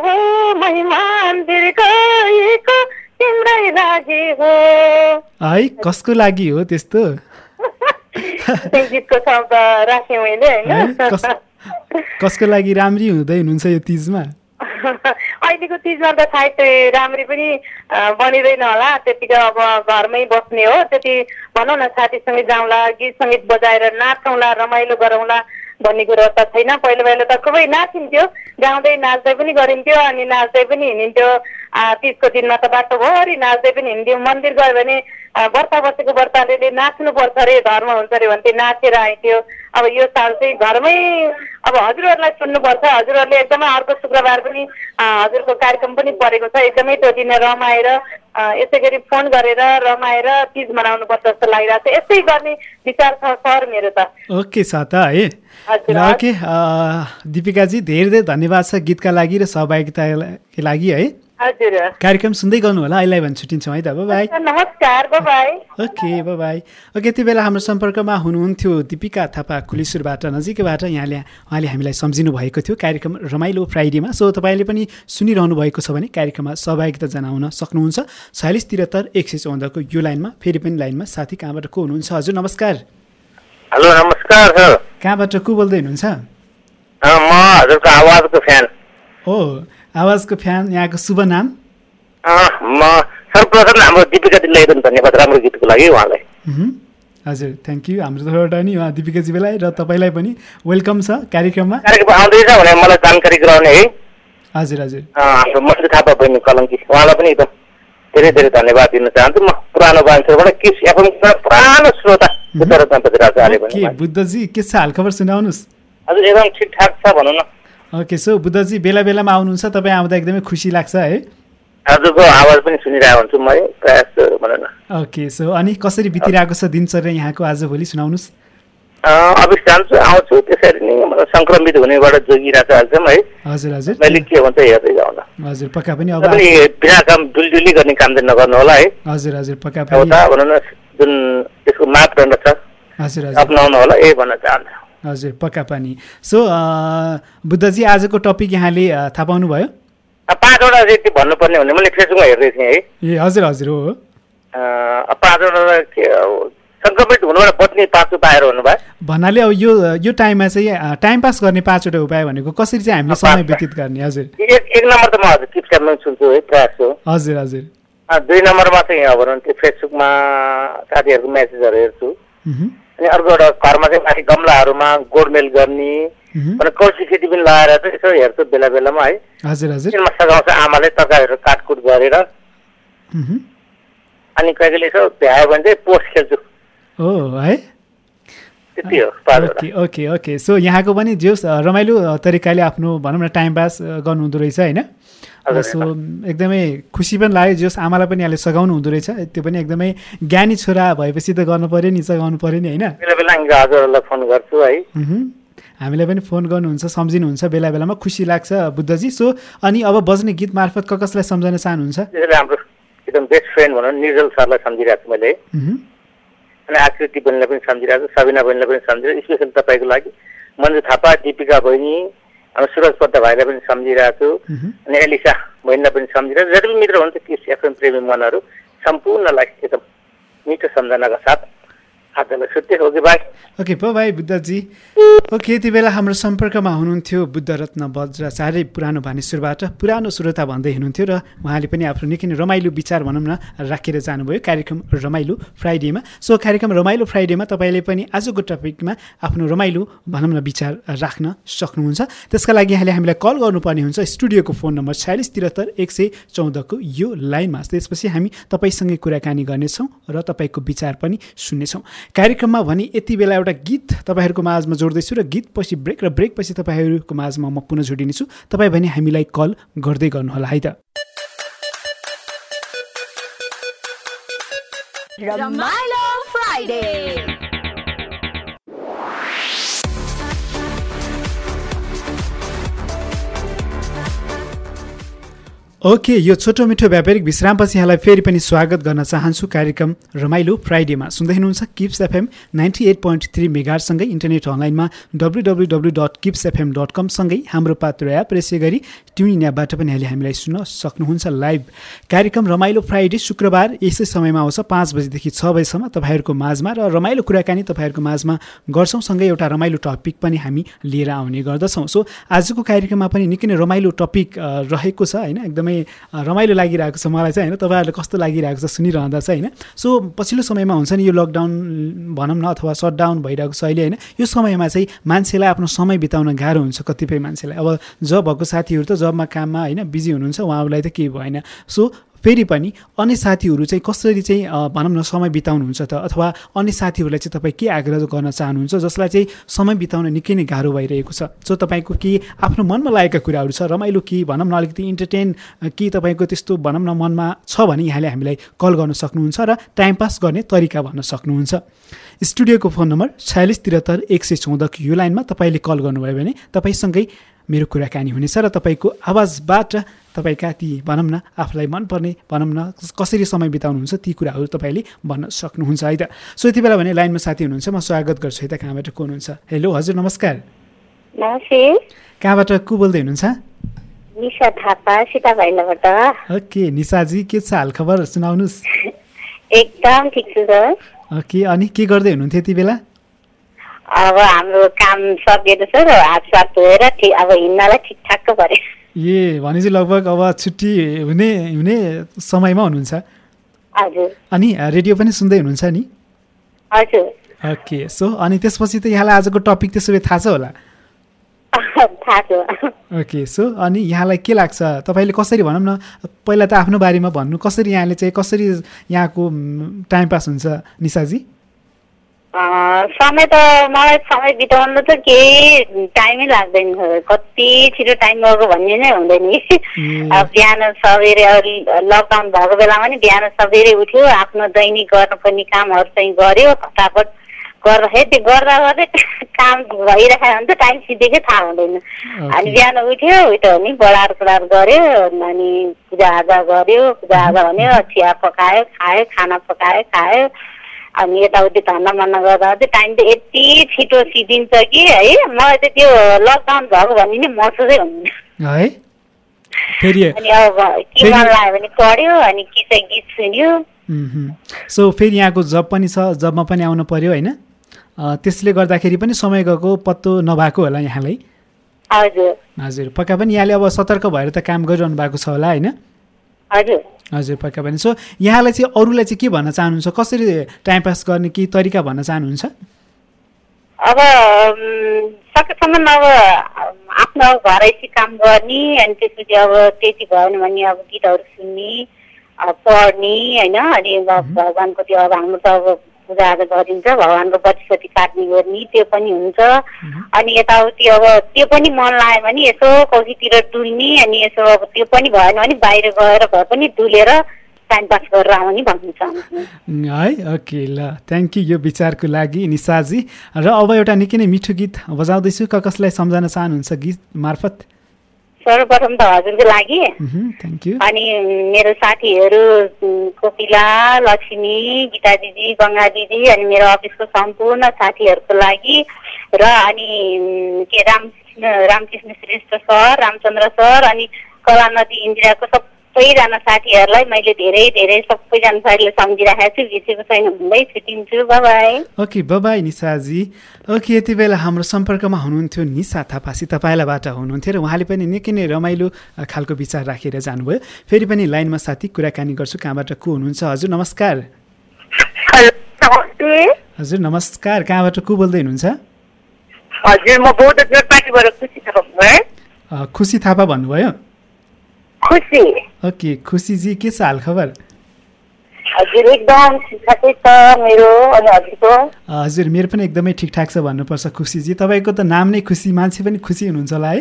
S5: हो मै मन्दिर गएको तिम्रै लागि हो
S2: है कसको लागि हो त्यस्तो
S5: त्यो गीतको शब्द राखेँ मैले होइन
S2: कसको लागि राम्री हुँदै हुनुहुन्छ यो तिजमा
S5: अहिलेको चिजमा त सायद राम्ररी पनि बनिँदैन होला। त्यतिकै अब घरमै बस्ने हो। त्यति भनौँ न साथीसँगै जाउँला गीत सङ्गीत बजाएर नाचौँला रमाइलो गरौँला भन्ने कुरो त छैन। पहिला पहिला त खुबै नाचिन्थ्यो। गाउँदै नाच्दै पनि गरिन्थ्यो अनि नाच्दै पनि हिँडिन्थ्यो। तिजको दिनमा त बाटोभरि नाच्दै पनि हिँड्थ्यो मन्दिर गयो भने व्रत बसेको व्रतले नाच्नुपर्छ अरे धर्म हुन्छ अरे भन्थे नाचेर आइन्थ्यो। अब यो साल चाहिँ घरमै अब हजुरहरूलाई सुन्नुपर्छ। हजुरहरूले एकदमै अर्को शुक्रबार पनि हजुरको कार्यक्रम पनि परेको छ। एकदमै त्यो दिन रमाएर यसै गरी फोन गरेर रमाएर तिज मनाउनुपर्छ जस्तो लागिरहेको छ। यस्तै गर्ने विचार छ सर मेरो त।
S2: ओके छ त है ओके दिपिकाजी धेरै धेरै धन्यवाद छ गीतका लागि र सहभागिताको लागि है। कार्यक्रम सुन्दै गर्नु होला अहिले भने छुट्टिन्छौँ है त बाई
S4: नमस्कार बाई
S2: ओके बाई ओके यति बेला हाम्रो सम्पर्कमा हुनुहुन्थ्यो दिपिका थापा कुलेश्वरबाट नजिकैबाट यहाँले उहाँले हामीलाई सम्झिनु भएको थियो कार्यक्रम रमाइलो फ्राइडेमा। सो तपाईँले पनि सुनिरहनु भएको छ भने कार्यक्रममा सहभागिता जनाउन सक्नुहुन्छ। छयालिस त्रिहत्तर एक सय चौधको यो लाइनमा फेरि पनि लाइनमा साथी कहाँबाट को हुनुहुन्छ? हजुर नमस्कार।
S6: हेलो नमस्कार सर।
S2: कहाँबाट को बोल्दै हुनुहुन्छ?
S6: म हजुरको आवाजको फ्यान।
S2: हो आवाजको फ्यान यहाँको शुभ नाम?
S6: म सर्वप्रथम हाम्रो दिपिका दिदीलाई एकदम धन्यवाद राम्रो गीतको लागि उहाँलाई।
S2: हजुर थ्याङ्क यू हाम्रो तर्फबाट नि उहाँ दिपिकाजीलाई र तपाईँलाई पनि वेलकम छ कार्यक्रममा।
S6: कार्यक्रम आउँदैछ भने मलाई जानकारी गराउने है।
S2: हजुर हजुर।
S6: हाम्रो मन्त्री थापा बहिनी कलङ्की उहाँलाई पनि एकदम धेरै धेरै धन्यवाद दिन चाहन्छु। म पुरानो मान्छेबाट किस एफएमबाट पुरानो श्रोता अहिले
S2: के
S6: पनि
S2: बुद्धजी के छ हालखबर सुनाउनुहोस्।
S6: हजुर एकदम ठिकठाक छ भनौँ न।
S2: ओके सो बुद्धजी बेला बेलामा आउनुहुन्छ तपाईँ आउँदा एकदमै खुसी लाग्छ है?
S6: हजुरको आवाज पनि सुनिरहेको हुन्छु म प्रायः भनौँ न
S2: ओके सो अनि कसरी बितिरहेको छ दिनचर्या यहाँको आजभोलि सुनाउनुहोस्।
S6: अफिस जान्छु आउँछु त्यसरी नै मतलब सङ्क्रमित हुनेबाट जोगिरहेको अहिलेसम्म है?
S2: हजुर हजुर।
S6: मैले के हुन्छ हेर्दै जाउँ न
S2: हजुर पक्का पनि अब
S6: बिना काम डुलडुली गर्ने काम चाहिँ नगर्नु होला है?
S2: हजुर हजुर पक्का पनि।
S6: भनौँ न जुन त्यसको मापदण्ड छ
S2: हजुर हजुर।
S6: अप्नाउनु होला यही भन्न चाहन्छु।
S2: हजुर पक्का पनि। सो बुद्धजी आजको टपिक यहाँले थाहा पाउनुभयो?
S6: पाँचवटा चाहिँ भन्नुपर्ने भने मैले फेसबुकमा हेर्दै थिएँ है।
S2: ए हजुर हजुर हो
S6: पाँचवटा सङ्क्रमित हुनुबाट बच्ने पाँच उपायहरू हुनुभयो।
S2: भन्नाले अब यो यो टाइममा चाहिँ टाइम पास गर्ने पाँचवटा उपाय भनेको कसरी चाहिँ हामीले समय। व्यतीत गर्ने हजुर।
S6: एक एक नम्बर त म हजुर किप्समा सुन्छु है प्रायः जस्तो
S2: हजुर हजुर।
S6: दुई नम्बरमा चाहिँ अब भनौँ त्यो फेसबुकमा साथीहरूको म्यासेजहरू हेर्छु। अनि अर्को एउटा घरमा चाहिँ माथि गमलाहरूमा गोडमेल गर्ने कौशी खेती पनि लगाएर चाहिँ यसो हेर्छु बेला बेलामा है।
S2: हजुर हजुर।
S6: सघाउँछ आमाले तरकारीहरू काटकुट गरेर। अनि कहिले कहिले यसो भ्यायो भने चाहिँ पोस्ट खेल्छु।
S2: है
S6: हो।
S2: Okay okay okay. सो यहाँको पनि जो रमाइलो तरिकाले आफ्नो भनौँ न टाइम पास गर्नुहुँदो रहेछ होइन? सो एकदमै खुसी पनि लाग्यो। जस आमालाई पनि यहाँले सघाउनु हुँदो रहेछ। त्यो पनि एकदमै ज्ञानी छोरा भएपछि त गर्नु पऱ्यो नि सघाउनु पऱ्यो नि होइन। हामीलाई पनि फोन गर्नुहुन्छ सम्झिनुहुन्छ बेला बेलामा खुसी लाग्छ बुद्धजी। सो अनि अब बज्ने गीत मार्फत क कसलाई सम्झाउन चाहनुहुन्छ?
S6: हाम्रो एकदम बेस्ट फ्रेन्ड भनौँ निर्जल सरलाई सम्झिरहेको छु मैले। अनि आकृति बहिनीलाई पनि सम्झिरहेको छु सबिना बहिनीलाई पनि सम्झिरहेको स्पेसल तपाईँको लागि मन्जु थापा दिपिका बहिनी अनि सुरज पद्दा भाइलाई पनि सम्झिरहेको छु। अनि एलिसा बहिनीलाई पनि सम्झिरहेको जति पनि मित्र हुनुहुन्छ किस एफएम प्रेमी मनहरू सम्पूर्णलाई एकदम मिठो सम्झनाका साथ
S2: ओके प भाइ बुद्धजी। ओके यति बेला हाम्रो सम्पर्कमा हुनुहुन्थ्यो बुद्धरत्न वज्राचार्य पुरानो भानेश्वरबाट। पुरानो श्रोता भन्दै हुनुहुन्थ्यो र उहाँले पनि आफ्नो निकै नै रमाइलो विचार भनौँ न राखेर जानुभयो। कार्यक्रम रमाइलो फ्राइडेमा। सो कार्यक्रम रमाइलो फ्राइडेमा तपाईँले पनि आजको टपिकमा आफ्नो रमाइलो भनौँ न विचार राख्न सक्नुहुन्छ। त्यसका लागि यहाँले हामीलाई कल गर्नुपर्ने हुन्छ। स्टुडियोको फोन नम्बर छयालिस त्रिहत्तर एक सय चौधको यो लाइनमा। त्यसपछि हामी तपाईँसँगै कुराकानी गर्नेछौँ र तपाईँको विचार पनि सुन्नेछौँ। कार्यक्रममा भने यति बेला एउटा गीत तपाईँहरूको माझमा जोड्दैछु र गीत पछि ब्रेक र ब्रेक पछि तपाईँहरूको माझमा म पुनः जोडिनेछु तपाईँ भने हामीलाई कल गर्दै गर्नुहोला है त
S1: Ramailo Friday.
S2: ओके यो छोटो मिठो व्यापारिक विश्रामपछि यहाँलाई फेरि पनि स्वागत गर्न चाहन्छु कार्यक्रम रमाइलो फ्राइडेमा। सुन्दै हुनुहुन्छ Kips FM ninety eight point three मेगारसँगै internet अनलाइनमा W W W dot Kips FM dot कमसँगै हाम्रो पात्र एप यसै गरी ट्युन एपबाट पनि अहिले हामीलाई सुन्न सक्नुहुन्छ लाइभ। कार्यक्रम रमाइलो फ्राइडे शुक्रबार यसै समयमा आउँछ पाँच बजीदेखि छ बजीसम्म तपाईँहरूको माझमा र रमाइलो कुराकानी तपाईँहरूको माझमा गर्छौँ सँगै एउटा रमाइलो टपिक पनि हामी लिएर आउने गर्दछौँ। सो आजको कार्यक्रममा पनि निकै नै रमाइलो टपिक रहेको छ होइन? एकदमै अ, रमाइलो लागिरहेको छ मलाई चाहिँ होइन? तपाईँहरूलाई कस्तो लागिरहेको छ सुनिरहँदा चाहिँ होइन? सो पछिल्लो समयमा हुन्छ नि यो लकडाउन भनौँ न अथवा सटडाउन भइरहेको छ अहिले होइन? यो समयमा चाहिँ मान्छेलाई आफ्नो समय बिताउन गाह्रो हुन्छ कतिपय मान्छेलाई। अब जब भएको साथीहरू त जबमा काममा होइन बिजी हुनुहुन्छ उहाँहरूलाई त केही भएन। सो फेरि पनि अन्य साथीहरू चाहिँ कसरी चाहिँ भनौँ न समय बिताउनुहुन्छ त? अथवा अन्य साथीहरूलाई चाहिँ तपाईँ के आग्रह गर्न चाहनुहुन्छ? जसलाई चाहिँ समय बिताउन निकै नै गाह्रो भइरहेको छ? सो तपाईँको के आफ्नो मनमा लागेका कुराहरू छ? रमाइलो कि भनौँ न अलिकति इन्टरटेन कि तपाईँको त्यस्तो भनौँ न मनमा छ भने यहाँले हामीलाई कल गर्न सक्नुहुन्छ र टाइम पास गर्ने तरिका भन्न सक्नुहुन्छ। स्टुडियोको फोन नम्बर छयालिस त्रिहत्तर एक सय चौधको यो लाइनमा तपाईँले कल गर्नुभयो भने तपाईँसँगै मेरो कुराकानी हुनेछ र तपाईँको आवाजबाट तपाईँका ती भनौँ न आफूलाई मनपर्ने भनौँ न कसरी समय बिताउनुहुन्छ ती कुराहरू तपाईँले भन्न सक्नुहुन्छ है त? सो यति बेला भने लाइनमा साथी हुनुहुन्छ म स्वागत गर्छु है त? कहाँबाट को हुनुहुन्छ? हेलो हजुर नमस्कार। कहाँबाट को बोल्दै हुनुहुन्छ?
S7: निशा थापा सीता भाइलाबाट
S2: ओके निशाजी के छ हालखबर? सुनाउनुहोस्।
S7: एकदम ठिक छु सर।
S2: ओके अनि के गर्दै हुनुहुन्थ्यो यति बेला?
S7: अब हाम्रो काम सकिएको छ र हात सात धोएर अब हिँड्नलाई ठिकठाकको पऱ्यो
S2: ए भनेपछि लगभग अब छुट्टी हुने हुने समयमा हुनुहुन्छ। अनि रेडियो पनि सुन्दै हुनुहुन्छ नि? ओके सो अनि त्यसपछि त यहाँलाई आजको टपिक त्यसो भए थाहा छ होला? ओके सो अनि यहाँलाई के लाग्छ? तपाईँले कसरी भनौँ न पहिला त आफ्नो बारेमा भन्नु कसरी यहाँले चाहिँ कसरी यहाँको टाइम पास हुन्छ निशाजी
S7: अँ, समय त मलाई समय बिताउनु त केही टाइमै लाग्दैन। कति छिटो टाइम गएको भन्ने नै हुँदैन। अब बिहान सबेरे लकडाउन भएको बेलामा नि बिहान सबेरे उठ्यो आफ्नो दैनिक गर्नुपर्ने कामहरू चाहिँ गर्यो फटाफट गर्दाखेरि त्यो गर्दा गर्दै काम भइरहेको हुन्छ टाइम सिधैकै थाहा हुँदैन अनि बिहान उठ्यो उठ्यो भने बढार कुडार गर्यो अनि पूजाआजा गर्यो पूजाआजा भन्यो चिया पकायो खायो खाना पकायो खायो अनि यताउति धन्दा मन्दा गर्दा चाहिँ टाइम त यति छिटो सिद्धिन्छ कि है मलाई त त्यो लकडाउन भएको भन्ने नि महसुसै हुँदैन।
S2: है? फेरि
S7: अनि अब के मन लाग्यो भने पढ्यो अनि कि चाहिँ गीत सुन्यो।
S2: सो फेरि यहाँको जब पनि छ जबमा पनि आउनु पर्यो होइन? त्यसले गर्दाखेरि पनि समय गएको पत्तो नभएको होला यहाँलाई।
S7: हजुर।
S2: हजुर। पक्का पनि यहाँले अब सतर्क भएर त काम गरिरहनु भएको छ होला होइन?
S7: हजुर।
S2: पक्का पनि सो यहाँलाई चाहिँ अरूलाई चाहिँ के भन्न चाहनुहुन्छ? कसरी टाइम पास गर्ने केही तरिका भन्न चाहनुहुन्छ?
S7: अब सकेसम्म अब आफ्नो घरैसी काम गर्ने अनि त्यसपछि अब त्यति भएन भने अब गीतहरू सुन्ने पढ्ने होइन? अनि भगवान्को त्यो अब हाम्रो त अब पूजाआजा गरिन्छ भगवान्को बत्तीसती काट्ने गर्ने त्यो पनि हुन्छ। अनि यताउति अब त्यो पनि मन लाग्यो भने यसो कौसीतिर डुल्ने अनि यसो अब त्यो पनि भएन भने बाहिर गएर भए पनि डुलेर टाइम पास गरेर आउने भन्नु चाहन्छु।
S2: है ओके ल थ्याङ्क यू यो विचारको लागि निशाजी र अब एउटा निकै नै मिठो गीत बजाउँदैछु। कसलाई सम्झाउन चाहनुहुन्छ गीत मार्फत?
S7: सर्वप्रथम त हजुरको लागि। अनि मेरो साथीहरू कोपिला लक्ष्मी गीता दिदी गङ्गा दिदी अनि मेरो अफिसको सम्पूर्ण साथीहरूको लागि र अनि के रामकृष्ण रामकृष्ण श्रेष्ठ सर रामचन्द्र सर अनि कला नदी इन्दिराको सबैजना साथीहरूलाई मैले धेरै धेरै सबैजना साथीले सम्झिराखेको छु बिर्सेको छैन भन्दै छुट्टिन्छु
S2: ओके बबाई निशाजी ओके यति बेला हाम्रो सम्पर्कमा हुनुहुन्थ्यो निशा थापासी तपाईँलाबाट हुनुहुन्थ्यो र उहाँले पनि निकै नै रमाइलो खालको विचार राखेर जानुभयो। फेरि पनि लाइनमा साथी कुराकानी गर्छु कहाँबाट को हुनुहुन्छ? हजुर नमस्कार। हजुर नमस्कार कहाँबाट को बोल्दै हुनुहुन्छ?
S4: हजुर म खुसी
S2: थापा भन्नुभयो?
S4: खुसी।
S2: ओके खुसीजी के छ हालखबर
S4: हजुर एकदम ठिकठाकै छ मेरो अनि हजुरको।
S2: हजुर मेरो पनि एकदमै ठिकठाक छ भन्नुपर्छ खुसीजी। तपाईँको त नाम नै खुसी मान्छे पनि खुसी हुनुहुन्छ होला है।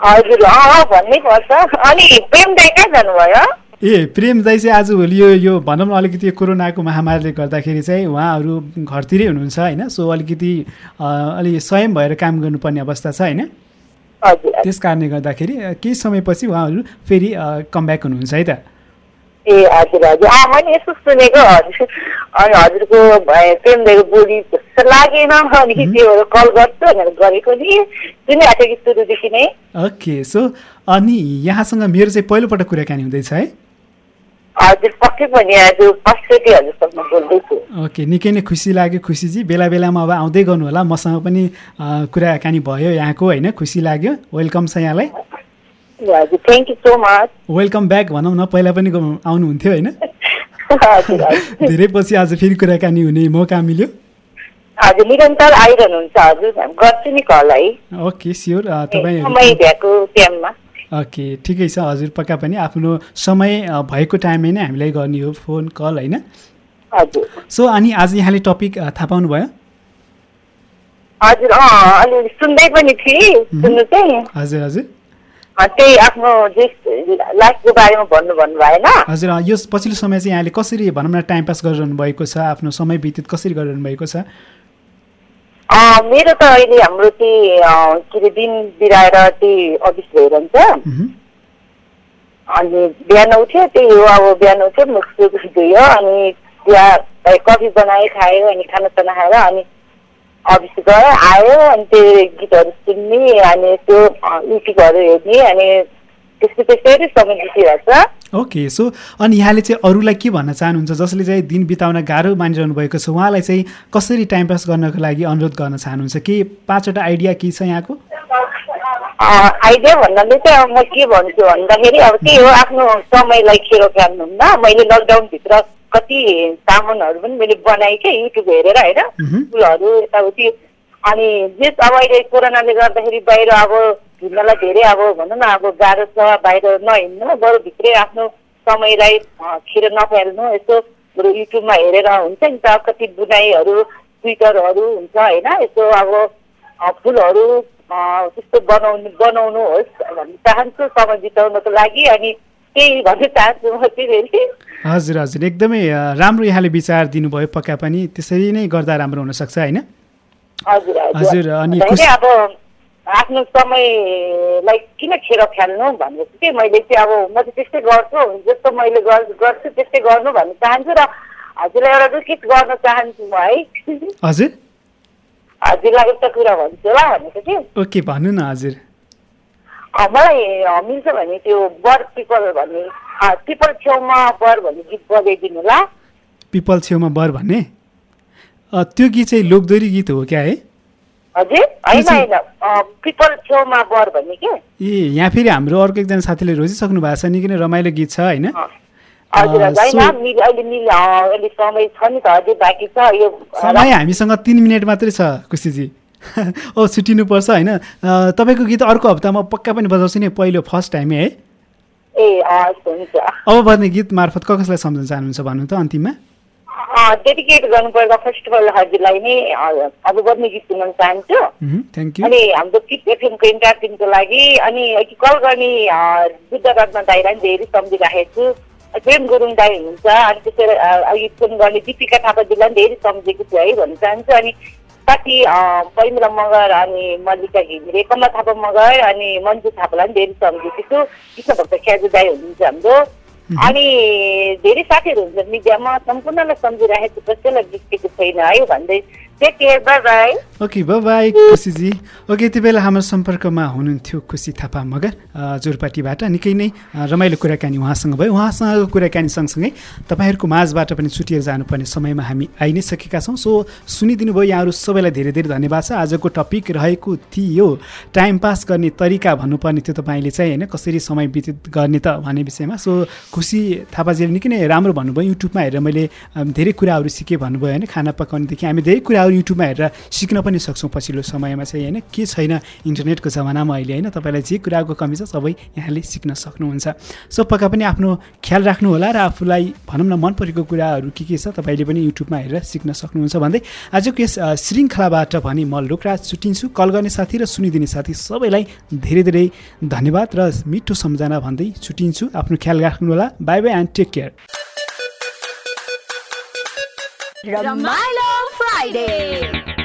S4: हजुर भन्नै पर्छ। अनि प्रेम दाई कहाँ जानुभयो?
S2: ए प्रेम दाई चाहिँ आजभोलि यो यो भनौँ न अलिकति यो कोरोनाको महामारीले गर्दाखेरि चाहिँ उहाँहरू घरतिरै हुनुहुन्छ होइन? सो अलिकति अलि स्वयं भएर काम गर्नुपर्ने अवस्था छ होइन? त्यस कारणले गर्दाखेरि केही समयपछि उहाँहरू फेरि कमब्याक हुनुहुन्छ है त?
S4: ए हजुर हजुर। अँ मैले यसो सुनेको हजुर। अनि हजुरको भए प्रेम दाईको बोली जस्तो लागेन अनि त्यो कल गर्छु भनेर गरेको नि। सुनिरहेको थिएँ कि सुरुदेखि नै।
S2: ओके सो अनि यहाँसँग मेरो चाहिँ पहिलोपटक कुराकानी हुँदैछ है?
S4: हजुर पक्कै पनि आज फर्स्टचोटि हजुरसँग बोल्दैछु
S2: ओके निकै नै खुसी लाग्यो खुसीजी। बेला बेलामा अब आउँदै गर्नु होला। मसँग पनि कुराकानी भयो यहाँको होइन? खुसी लाग्यो। वेलकम छ यहाँलाई।
S4: हजुर thank you so much
S2: welcome back भनौँ न। पहिला पनि आउनुहुन्थ्यो होइन? धेरै पछि आज फेरि कुराकानी हुने मौका मिल्यो।
S4: हजुर निरन्तर आइरहनुहुन्छ हजुर। गर्छु नि कल है।
S2: ओके स्योर तपाईँ
S4: भ्याएको टाइममा।
S2: ओके ठिकै छ हजुर पक्का पनि आफ्नो समय भएको टाइममै नै हामीलाई गर्ने हो फोन कल होइन? सो अनि आज यहाँले टपिक थाहा पाउनुभयो?
S4: हजुर अलि सुन्दै पनि थिएँ सुन्नु चाहिँ।
S2: हजुर हजुर।
S4: त्यही आफ्नो लाइफको बारेमा भन्नु भन्नु भएन।
S2: हजुर यो पछिल्लो समय चाहिँ यहाँले कसरी भनौँ न टाइम पास गरिरहनु भएको छ आफ्नो समय व्यतीत कसरी गरिरहनु भएको छ?
S4: मेरो त अहिले हाम्रो चाहिँ अँ, के अरे दिन बिराएर चाहिँ अफिस भइरहन्छ। अनि बिहान उठ्यो त्यही हो अब बिहान उठ्यो मुख धुयो अनि बिहा कफी बनायो खायो अनि खानासाना खाएर अनि अफिस गयो आयो अनि त्यो गीतहरू सुन्ने अनि त्यो युट्युबहरू हेर्ने अनि त्यस्तो त्यसरी समय बितिरहेको
S2: ओके सो अनि यहाँले चाहिँ अरूलाई के भन्न चाहनुहुन्छ? जसले चाहिँ दिन बिताउन गाह्रो मानिरहनु भएको छ उहाँलाई चाहिँ कसरी टाइम पास गर्नको लागि अनुरोध गर्न चाहनुहुन्छ? के पाँचवटा आइडिया के छ यहाँको?
S4: आइडिया भन्नाले चाहिँ अब म के भन्छु भन्दाखेरि अब त्यही हो आफ्नो समयलाई खेरो खेल्नुहुन्न मैले लकडाउनभित्र कति सामानहरू पनि मैले बनाएँ क्या युट्युब हेरेर होइन? फुलहरू यताउति। अनि जेस अब अहिले कोरोनाले गर्दाखेरि बाहिर अब हिँड्नलाई धेरै अब भनौँ न अब गाह्रो छ बाहिर नहिँड्नु बरु भित्रै आफ्नो समयलाई खेर नफाल्नु यसो बरु युट्युबमा हेरेर हुन्छ नि त कति बुनाइहरू ट्विटरहरू हुन्छ होइन यसो अब फुलहरू त्यस्तो बनाउनु बनाउनुहोस् भन्ने चाहन्छु समय बिताउनको लागि अनि त्यही भन्न चाहन्छु म चाहिँ
S2: हजुर हजुर एकदमै राम्रो यहाँले विचार दिनुभयो पक्का पनि त्यसरी नै गर्दा राम्रो हुनसक्छ होइन?
S4: हजुर हजुर। अनि अब आफ्नो समयलाई किन खेर खेल्नु भनेर चाहिँ मैले चाहिँ अब म चाहिँ त्यस्तै गर्छु। जस्तो मैले गर्छु त्यस्तै गर्नु भन्न चाहन्छु र हजुरलाई एउटा रिक्वेस्ट गर्न चाहन्छु म है।
S2: हजुर?
S4: हजुरलाई एउटा कुरा भन्छु होला भनेको कि?
S2: ओके भन्नु न हजुर।
S4: मलाई मिल्छ भने त्यो बर पिपल भन्ने पिपल छेउमा बर भन्ने गीत बजाइदिनु होला।
S2: पिपल छेउमा बर भन्ने? त्यो गीत चाहिँ लोकदोरी गीत हो क्या है?
S4: हजुर? होइन होइन। पिपल छेउमा बर भन्ने के?
S2: ए यहाँ फेरि हाम्रो अर्को एकजना साथीले रोजिसक्नु भएको छ निकै नै रमाइलो गीत छ होइन?
S4: समय
S2: हामीसँग तिन मिनट मात्रै छ कुसीजी ओ छुट्टिनुपर्छ होइन? तपाईँको गीत अर्को हप्तामा पक्का पनि बजाउँछु नि पहिलो फर्स्ट टाइमै है?
S4: ए
S2: अब बज्ने गीत मार्फत कसलाई सम्झाउन चाहनुहुन्छ भन्नु त अन्तिममा?
S4: डेडिकेट गर्नुपर्दा फर्स्ट अफ अल हजुरलाई नै अब बज्ने गीत सुन्न चाहन्छु अनि हाम्रो किट एफएमको इन्टायर टिमको लागि अनि कल गर्ने बुद्ध रत्न दाईलाई धेरै सम्झिराखेको छु। प्रेम गुरुङ दाई हुनुहुन्छ अनि त्यसरी अघि फोन गर्ने दिपिका थापाजीलाई पनि धेरै सम्झेको छु है भन्न चाहन्छु। अनि साथी परिमला मगर अनि मल्लिका घिमिरे कमला थापा मगर अनि मन्जु थापालाई पनि धेरै सम्झेको छु। कृष्ण भक्त ख्याजु दाई हुनुहुन्छ हाम्रो। अनि धेरै साथीहरू हुन्छ मिडियामा सम्पूर्णलाई सम्झिराखेको कसैलाई बिर्सेको छैन है भन्दै।
S2: ओके बाई खुसीजी ओके यति बेला हाम्रो सम्पर्कमा हुनुहुन्थ्यो खुसी थापा मगर जोरपाटीबाट निकै नै रमाइलो कुराकानी उहाँसँग भयो. उहाँसँगको कुराकानी सँगसँगै तपाईँहरूको माझबाट पनि छुटिएर जानुपर्ने समयमा हामी आइ नै सकेका छौँ. सो सुनिदिनु भयो यहाँहरू सबैलाई धेरै धेरै धन्यवाद छ. आजको टपिक रहेको थियो टाइम पास गर्ने तरिका भन्नुपर्ने थियो तपाईँले चाहिँ होइन? कसरी समय व्यतीत गर्ने त भन्ने विषयमा. सो खुसी थापाजीले निकै नै राम्रो भन्नुभयो. युट्युबमा हेरेर मैले धेरै कुराहरू सिकेँ भन्नुभयो होइन? खाना पकाउनेदेखि हामी धेरै कुराहरू युट्युबमा हेरेर सिक्न पनि सक्छौँ पछिल्लो समयमा चाहिँ होइन? के छैन इन्टरनेटको जमानामा अहिले होइन? तपाईँलाई जे कुराको कमी छ सबै यहाँले सिक्न सक्नुहुन्छ। सो पक्का पनि आफ्नो ख्याल राख्नु होला र आफूलाई भनौँ न मन परेको कुराहरू के के छ तपाईँले पनि युट्युबमा हेरेर सिक्न सक्नुहुन्छ भन्दै आजको यस श्रृङ्खलाबाट भने म लोकराज छुट्टिन्छु। कल गर्ने साथी र सुनिदिने साथी सबैलाई धेरै धेरै धन्यवाद र मिठो सम्झना भन्दै छुट्टिन्छु। आफ्नो ख्याल राख्नु होला bye bye and take care.
S1: Ramailo Friday.